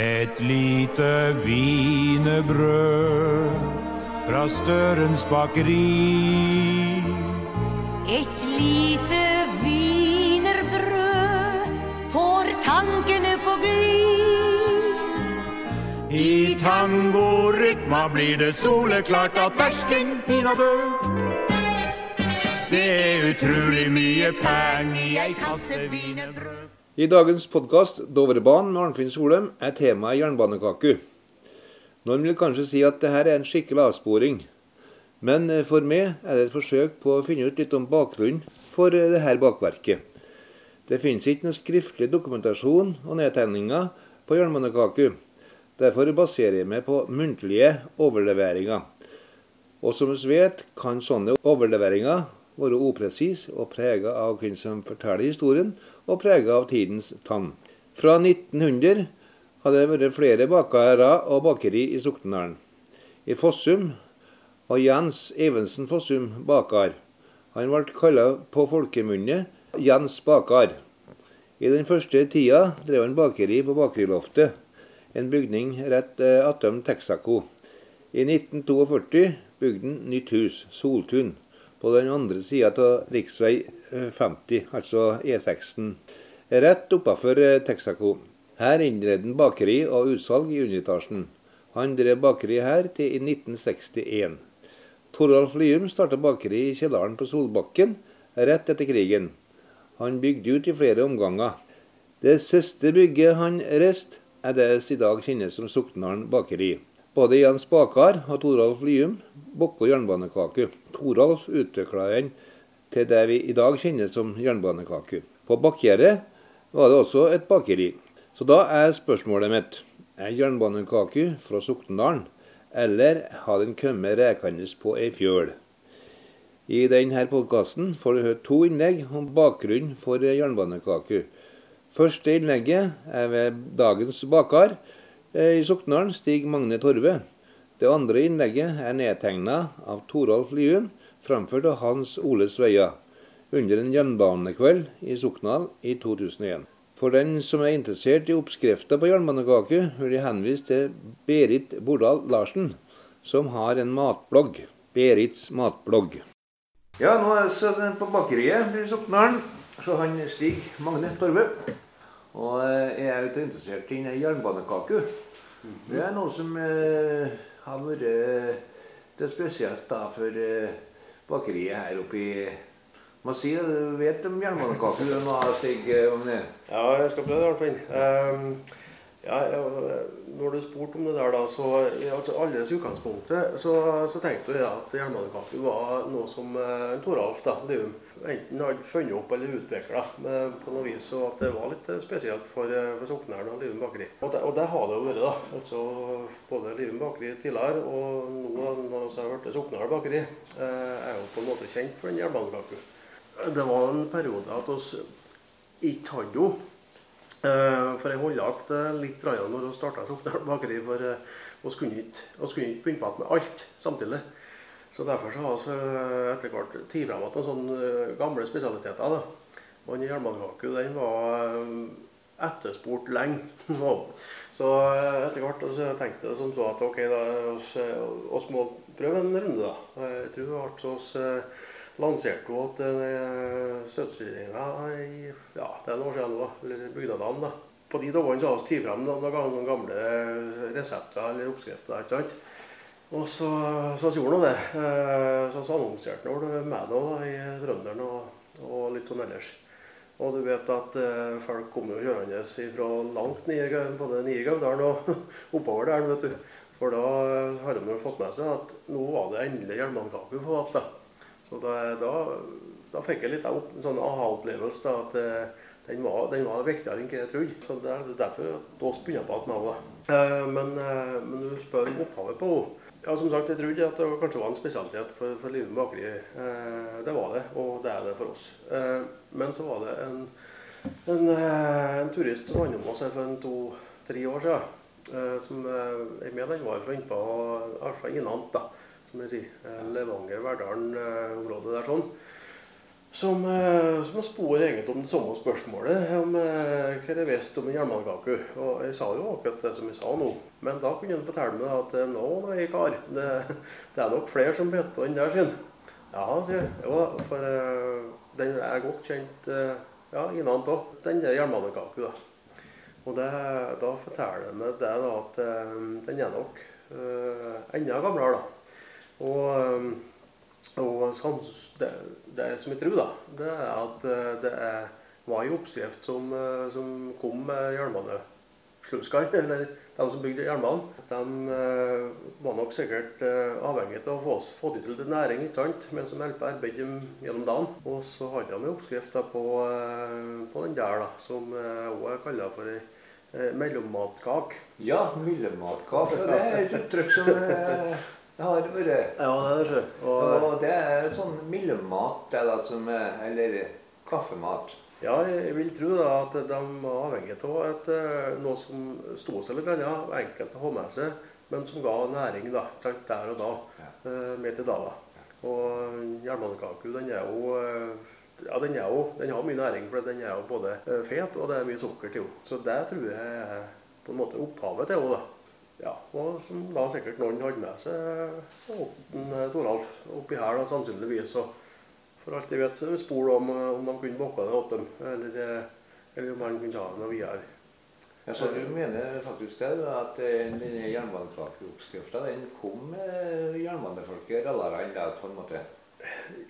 Et lite wienerbrød fra Størens bakeri. Et lite wienerbrød får tankene på glid. I tangorytma blir det soleklart at fersken pinadø. Det er utrolig mye penger i ei kasse wienerbrød. I dagens podkast 'Dovrebanen' med Arnfinn Solheim er temaet jernbanekaku. Noen vil kanskje si at dette er en skikkelig avsporing. Men eh, for meg er det et forsøk på å finne ut litt om bakgrunnen for eh, dette bakverket. Det finnes ikke noen skriftlig dokumentasjon og nedtegninger på jernbanekaku. Derfor baserer jeg meg på muntlige overleveringer. Og som vi vet, kan sånne overleveringer være upresise og prega av hvem som forteller historien, og prega av tidens tann. Fra 1900 har det vært flere bakere og bakeri i Soknedalen. I Fossum var Jens Evensen Fossum bakar. Han ble kalt på folkemunne Jens Bakar. I den første tida drev han bakeri på Bakeriloftet, en bygning rett attom Texaco. I 1942 bygde han nytt hus, Soltun, på den andre sida av rv. 50, altså E6-en, rett oppafor eh, Texaco. Her innredde han bakeri og utsalg i underetasjen. Han drev bakeri her til i 1961. Toralf Lium starta bakeri i kjelleren på Solbakken rett etter krigen. Han bygde ut i flere omganger. Det siste bygget han reiste, er det som i dag kjennes som Soknaren bakeri. Både Jens Bakar og Toralf Lium bokka jernbanekake. Toralf utvikla den til det vi i dag kjenner som jernbanekake. På Bakkgjerdet var det også et bakeri. Så da er spørsmålet mitt er jernbanekake fra Soknedalen, eller har den kommet rekende på ei fjøl? I denne podkasten får du høre to innlegg om bakgrunnen for jernbanekake. Første innlegget er ved dagens bakar eh, i Soknaren, Stig Magne Torve. Det andre innlegget er nedtegna av Toralf Lium, framført av Hans Ole Sveia, under en jernbanekveld i Soknal i 2001. For den som er interessert i oppskrifta på jernbanekake, vil jeg henvise til Berit Bordal Larsen, som har en matblogg. Berits matblogg. Ja, nå er vi på bakeriet i Soknaren. Så han Stig Magne Torve. Og eh, jeg er litt interessert i jernbanekake. Det er noe som eh, har vært Det er spesielt da for eh, bakeriet her oppe i sier si du vet om jernbanekake, du ha Stig eh, om det. Ja, jeg skal prøve det, i hvert ja, ja, når du spurte om det der, da, så i alles utgangspunktet så, så tenkte jeg at jernbanekaffe var noe som eh, Toralf da, Lium enten hadde funnet opp eller utvikla på noe vis, og at det var litt spesielt for, uh, for Soknæren og Lium bakeri. Og det, og det har det jo vært. da, altså Både Lium bakeri tidligere og nå når jeg har blitt Soknedal bakeri, eh, er jo på en måte kjent for den jernbanekaka. Det var en periode at vi ikke hadde Uh, for jeg holdt igjen litt når vi starta Sokndal bakeri. For vi kunne ikke, begynne på med alt samtidig. Så derfor så har vi uh, etter hvert tatt frem igjen noen gamle spesialiteter. Da. Og den jernbanekake den var etterspurt lenge. så etter hvert så tenkte jeg som så at ok, da, vi må prøve en runde. da. Jeg tror det ble så lanserte hun til søtstilleringa i ja, det er noen år siden nå, eller Bygdadalen. da. På de dagene har vi tatt frem noen gamle resepter eller oppskrifter. ikke sant? Og så, så gjorde han det. Så, så annonserte hun med da i Trønderen og, og, litt sånn ellers. Og du vet at folk kommer jo kjørende fra langt ned, både nede i Gaudalen og oppover der. vet du. For da har de fått med seg at nå var det endelig jernbanekake på igjen. Så da, da, da, fikk jeg litt opp, en sånn aha-opplevelse. At uh, den, var, den var viktigere enn jeg trodde. Så det er derfor vi begynner på at med uh, men, uh, men du spør om opphavet på henne. Ja, som sagt, Jeg trodde at det kanskje var en spesialitet for, for med bakeri. Eh, det var det, og det er det for oss. Eh, men så var det en, en, en turist som handla om oss her for to-tre år siden. Eh, som jeg med den var fra innpå, i hvert fall innant. da som jeg sier. Levanger-Verdalen-området der sånn. som, eh, som spor egentlig om det samme spørsmålet, om eh, hva jeg visste om en jernbanekake. Og jeg sa jo akkurat det som jeg sa nå. Men da kunne han fortelle meg at nå nei, kar, det, det er nok flere som vet den der sin. Ja, sier jeg. Jo da, for eh, den er godt kjent eh, ja, innad òg. Den der jernbanekaka, da. Og det, da forteller han meg det da at eh, den er nok uh, enda gamlere, da. Og og sånn, det, det som jeg tror, da, det er at eh, det er, var en oppskrift som, eh, som kom med jernbanesluskene, eller de som bygde jernbanen. De eh, var nok sikkert avhengig av å få, få til til næring ikke sant? mens de hjelper, arbeidet dem gjennom dagen. Og så hadde de en oppskrift da, på, på den der, da, som òg er kalla for ei mellommatkake. Ja, mellommatkake. Det er et uttrykk som eh, har vært Ja, det er det. Og, Og det er sånn myllemat, det da, som er Eller kaffemat. Ja, jeg vil tro da at de var avhengig av et, eh, noe som sto seg litt, ja, enkelt å ha med seg, men som ga næring da, der og da, Ja. eh, med til dagen. Og jernbanekake den er jo eh, ja, den, er jo, den har mye næring, for den er jo både fet og det er mye sukker til henne. Så det tror jeg er på en måte opphavet til henne. Ja, og som da sikkert noen hadde med seg Åtten Toralf oppi her, da, sannsynligvis. Og for alt jeg vet, så spor om, eh, om de kunne bakke det åt dem, eller, eh, eller om han kunne ta det noe videre. Ja, så du mener faktisk det, at eh, denne jernbanekakeoppskrifta den kom med jernbanefolket rallerne der på en måte?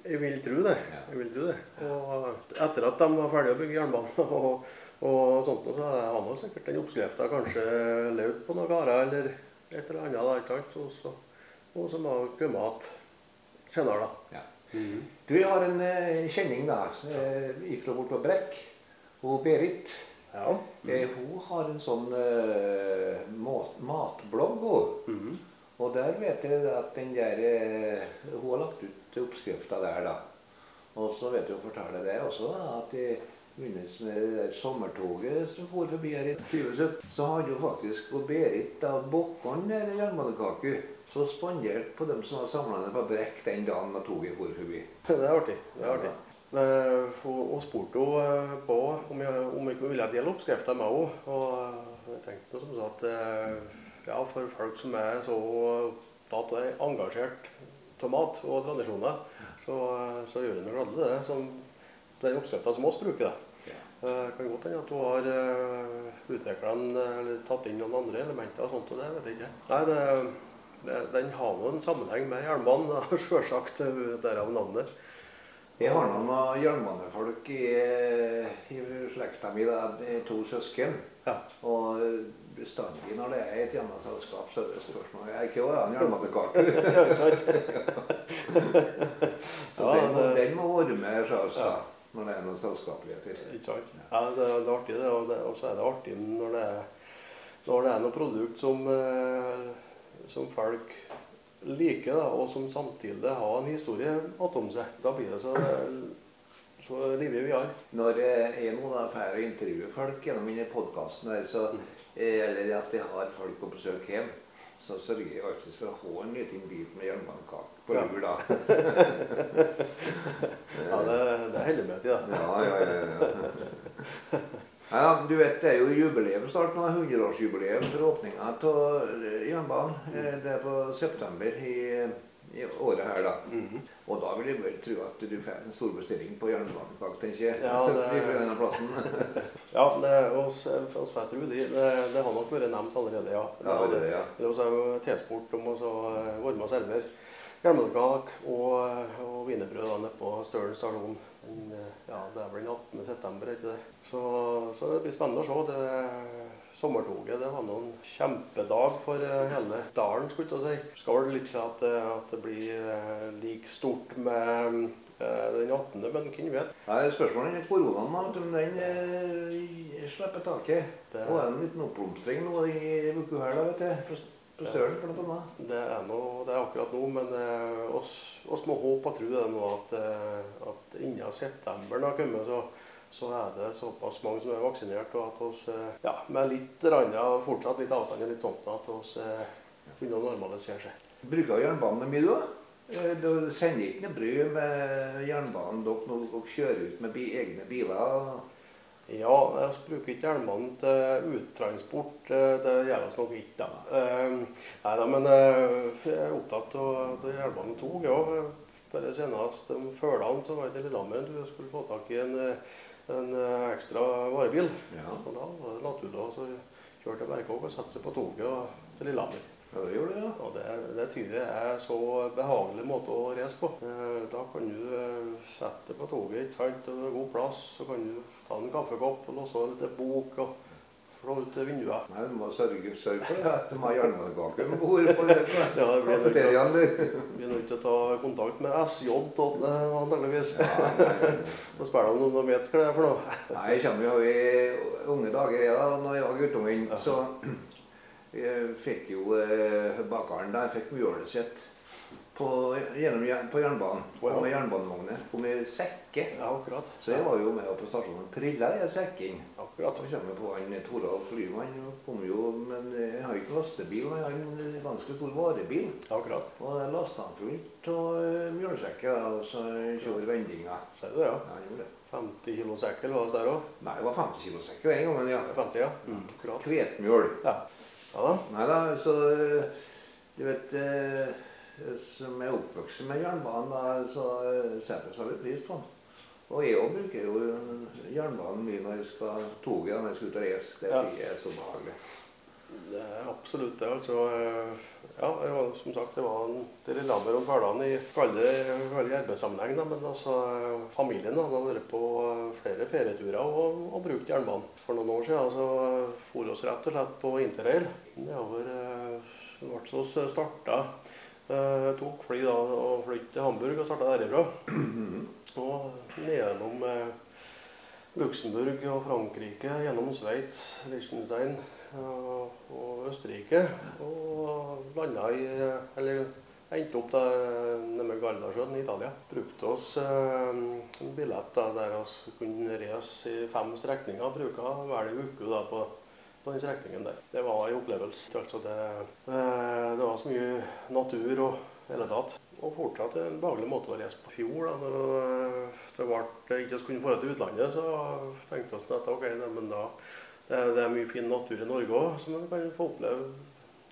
Jeg vil tro det. Jeg vil tro det. Og etter at de var ferdige å bygge jernbanen og, og sånt, så har man sikkert den oppskrifta kanskje levd på noen gårder eller et eller annet. da, ikke sant? Og, så, og som har kommet igjen senere, da. Ja. Du har en eh, kjenning da, eh, ifra bort på Brekk. Og Berit. Ja. Eh, hun har en sånn eh, mat, matblogg. Mm -hmm. Og der vet jeg at den der eh, Hun har lagt ut oppskrifta der, da. Og så vet jeg hun forteller det også, da, at i forbindelse med det der sommertoget som for forbi her i 2017, så hadde jo faktisk og Berit da Bokkan der jernbanekake så spandert på dem som var samla ned på Brekk den dagen da toget for forbi. Det er artig. det er artig. Eh, Hun spurte jo på om jeg, om ville dele oppskrifta med henne. Og eh, jeg tenkte som sagt at eh, ja, for folk som er så opptatt og engasjert av mat og tradisjoner, så, eh, så gjør hun noe glede, det som den oppskrifta som oss bruker. Det Ja. Det kan godt hende at hun har uh, utvikla eller tatt inn noen andre elementer og sånt, og det vet jeg ikke. Nei, det, det, Den har nå en sammenheng med jernbanen, sjølsagt, derav navnet. Jeg har noen jernbanefolk i, i slekta mi, da, de er to søsken. Ja. Og bestandig når det er et jernbaneselskap, så er det spørsmål Er ikke hva er en jernbanekake? Så Ja, den, må, det- den må være med da, Ja. Når det er noen selskapeligheter. Ikke sant? Ja, det, det er artig, det. Og, så er det artig når det er, når det er noe produkt som, eh, som folk liker, da, og som samtidig har en historie attom seg. Da blir det så, så livlig vi har. Når eh, jeg nå får intervjue folk gjennom denne podkasten, eh, eller at jeg har folk på besøk hjem, så sørger jeg alltid for å ha en liten bit med jernbanekake på lur, da. Ja, det, det heller med til, da. Ja, ja, ja. ja. Ja, du vet, Det er jo jubileum snart nå, 100-årsjubileum for åpninga av jernbanen. Eh, Det er på september i, i året her, da. Mhm. Og da vil jeg vel tro at du får en stor bestilling på jernbanepakk, tenker jeg. Ja, det- Fra denne plassen. Ja, det, oss, oss vet jo det, det, det har nok vært nevnt allerede, ja. Ja, det det, ja. Det er jo tilspurt om å varme oss elver med og jernbanekake og, og wienerbrød nede på Stølen stasjon. Eh, Ja, det er vel den 18. september, er ikke det? Så, så det blir spennende å se. Det, sommertoget det var nå en kjempedag for eh, hele dalen, skulle jeg si. Skal vel litt til at, det- at det blir eh, like stort med eh, den 18., men hvem vet? Nei, Spørsmålet er koronaen, da, om den eh, slipper taket. Det- Nå er det en liten oppblomstring nå i uka her, da, vet du. På, Stølen, blant annet. Det er, noe, det er akkurat nå, men eh, oss, oss må håpe og tro det nå at, eh, at innen september har kommet, så, så er det såpass mange som er vaksinert, og at oss, eh, ja, med litt randa, fortsatt litt avstand og litt sånt, at oss eh, begynner å normalisere seg. Bruker jernbanen mye, du? da? Eh, Dere sender ikke noe brød med jernbanen dere dere kjører ut med egne biler? Ja, vi bruker ikke jernbanen til uttransport. Det gjør vi nok ikke. da. Nei da, men jeg er opptatt av jernbanen tog, ja. Bare senest om følgene så var det til Lillehammer du skulle få tak i en, en eh, ekstra varebil. Ja. Og da var det da så kjørte til Berkåk og sette seg på toget og til Lillehammer. Ja, det gjorde det, ja. Og det, det tyder er så behagelig måte å reise på. Eh, Da kan du eh, sette deg på toget, ikke sant, og det er god plass. Så kan du ta en kaffekopp og låse litt bok og slå ut vinduet. Nei, Du må sørge, sørge for det, at de har jernbanekake om bord på kafeteriaen der. Vi er nødt til å ta kontakt med SJ eh, antakeligvis. Og spørre om noen vet hva det er for noe. Nei, jeg kommer jo i unge dager jeg da, når jeg var guttungen, så jeg fikk jo eh, bakeren der fikk mjølet sitt på, gjennom, på jernbanen. Ja. Kom med jernbanevogner. Og med sekker. Ja, akkurat. Så jeg var jo med på stasjonen og trilla i sekken. Akkurat. Så kommer på han Toralf kom jo, Men jeg har ikke lastebil, men jeg har en ganske stor varebil. Akkurat. Og jeg lasta han fullt av eh, mjølsekker og så kjører vendinger. Ser du det, ja? Ja, han gjorde det. 50 kilo sekkel var det der òg? Nei, det var 50 kilo sekker den gangen, ja. 50, ja. Mm, akkurat. Kvetmjøl. Ja. ja da. Nei da, så eh, du vet eh, Som er oppvokst med jernbanen, så eh, setter jeg så veldig pris på den. Og jeg òg bruker jo jernbanen mye når jeg skal toget når jeg skal ut og reise. Det Ja. er så behagelig. Det er absolutt det. altså. eh, Ja, jeg var, som sagt, det var en- til Lillehammer om hverdagen i veldig arbeidssammenheng. Da, men altså, eh, familien da, har vært på eh, flere ferieturer og, og brukt jernbanen. For noen år siden så eh, for oss rett og slett på interrail. Nedover eh, ble så starta eh, Tok fly da og fløy til Hamburg og starta derifra. Og nedgjennom eh, Luxembourg og Frankrike, gjennom Sveits, Liechtenstein og, og Østerrike. Og landa i Eller endte opp der nede med Gardasjøen i Italia. Brukte oss eh, en billett der vi kunne reise i fem strekninger. Bruka hver uke da på på den strekningen der. Det var en opplevelse. Altså det, eh, det var så mye natur og hele tatt. Og fortsatt en behagelig måte å reise på. Fjor, da når det ble ikke kunne dra til utlandet, så tenkte vi at ok, men da det det er mye fin natur i Norge òg som man kan få oppleve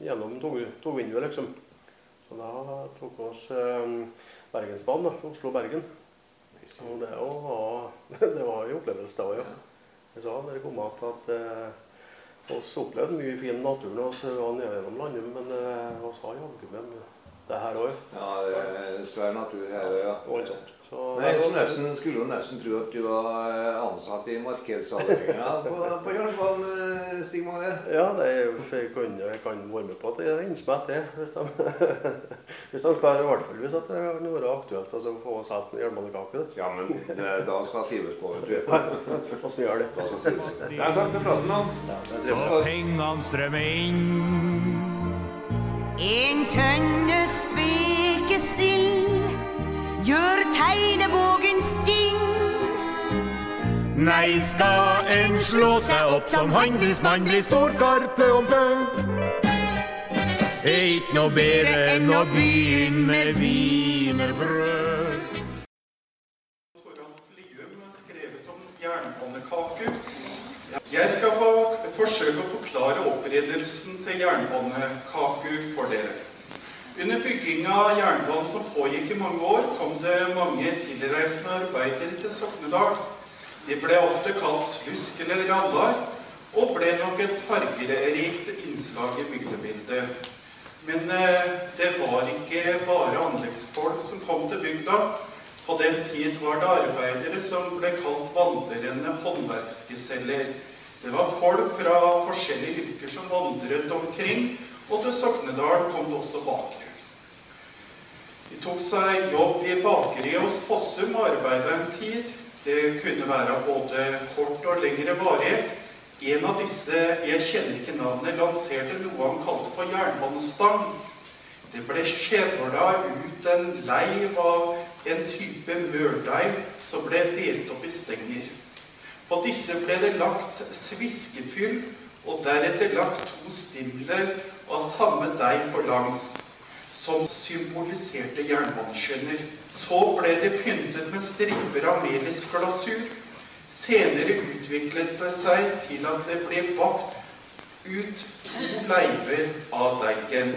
gjennom tog- togvinduet, liksom. Så da tok vi oss eh, Bergensbanen, Oslo-Bergen. Og det var, det var en opplevelse, det òg, ja. Jeg sa da jeg kom igjen at eh, oss opplevde mye fin natur når vi var nede gjennom landet, men vi oss har jaggu med det her òg. Ja, det er svær natur her, ja. Nei, det så nesten, skulle jo nesten tro at du var eh, ansatt i markedsavdelinga på, på jernbanen, Stig Magne. Ja, det er, jeg, kan, jeg kan være med på at det er innspill til. Hvis de, hvis de spør, i hvert fall hvis det kan være aktuelt altså, å få solgt en jernbanekake. Ja, men det, da skal skrives på, vet du. skal vi gjøre det. Da skal. Ja, takk for praten, da. Det Så pengene strømmer inn. En tønne spekesild gjør tegnebogen sting. Nei, skal en slå seg opp som handelsmann, blir stor karpe om pø. Er ikke noe bedre enn å begynne med wienerbrød. Toralf Lium skrevet om jernbanekake. Jeg skal få forsøke å forklare opprindelsen til jernbanekaku for dere. Under bygginga av jernbanen som pågikk i mange år, kom det mange tilreisende arbeidere til Soknedal. De ble ofte kalt slusk eller rallar, og ble nok et fargerikt innslag i bygdebildet. Men eh, det var ikke bare anleggsfolk som kom til bygda. På den tid var det arbeidere som ble kalt vandrende håndverksgeseller. Det var folk fra forskjellige yrker som vandret omkring, og til Soknedal kom det også bakere. De tok seg jobb i bakeriet hos Fossum og arbeidet en tid. Det kunne være både kort og lengre varighet. En av disse, jeg kjenner ikke navnet, lanserte noe han kalte for jernbanestang. Det ble skjevla ut en leiv av en type mørdeig som ble delt opp i stenger. På disse ble det lagt sviskefyll, og deretter lagt to stimler av samme deig på langs. Som symboliserte jernbaneskinner. Så ble det pyntet med striper av melisglasur. Senere utviklet det seg til at det ble bakt ut to leiver av deigen.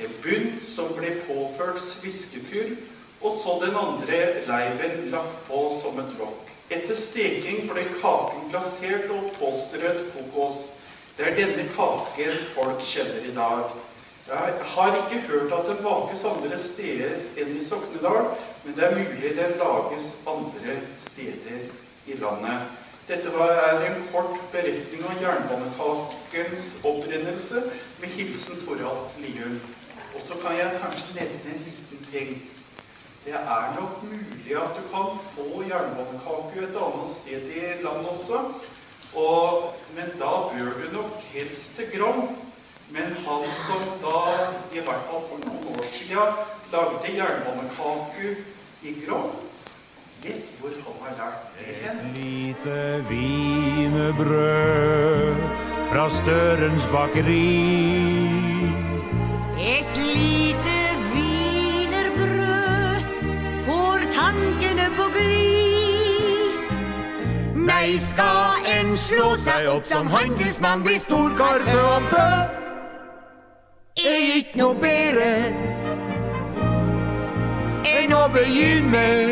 En bunn som ble påført sviskefyr, og så den andre leiven lagt på som et lokk. Etter steking ble kaken glasert og påstrødd kokos. Det er denne kaken folk kjenner i dag. Jeg har ikke hørt at det bakes andre steder enn i Soknedal, men det er mulig det lages andre steder i landet. Dette er en kort beretning om jernbanekakens opprinnelse med hilsen Toralf Lium. Og så kan jeg kanskje nevne en liten ting. Det er nok mulig at du kan få jernbanekake et annet sted i landet også. Og, men da bør du nok helst til Gram. Men han som da, i hvert fall for noen år siden, lagde jernbanekake i Gram, Gjett hvor han har lært det hen. Lite wienerbrød fra Størens bakeri. Et lite wienerbrød får tankene på glid. Nei, skal en slå seg opp som handelsmann, bli og pø pø. Er ikke noe bedre enn å begynne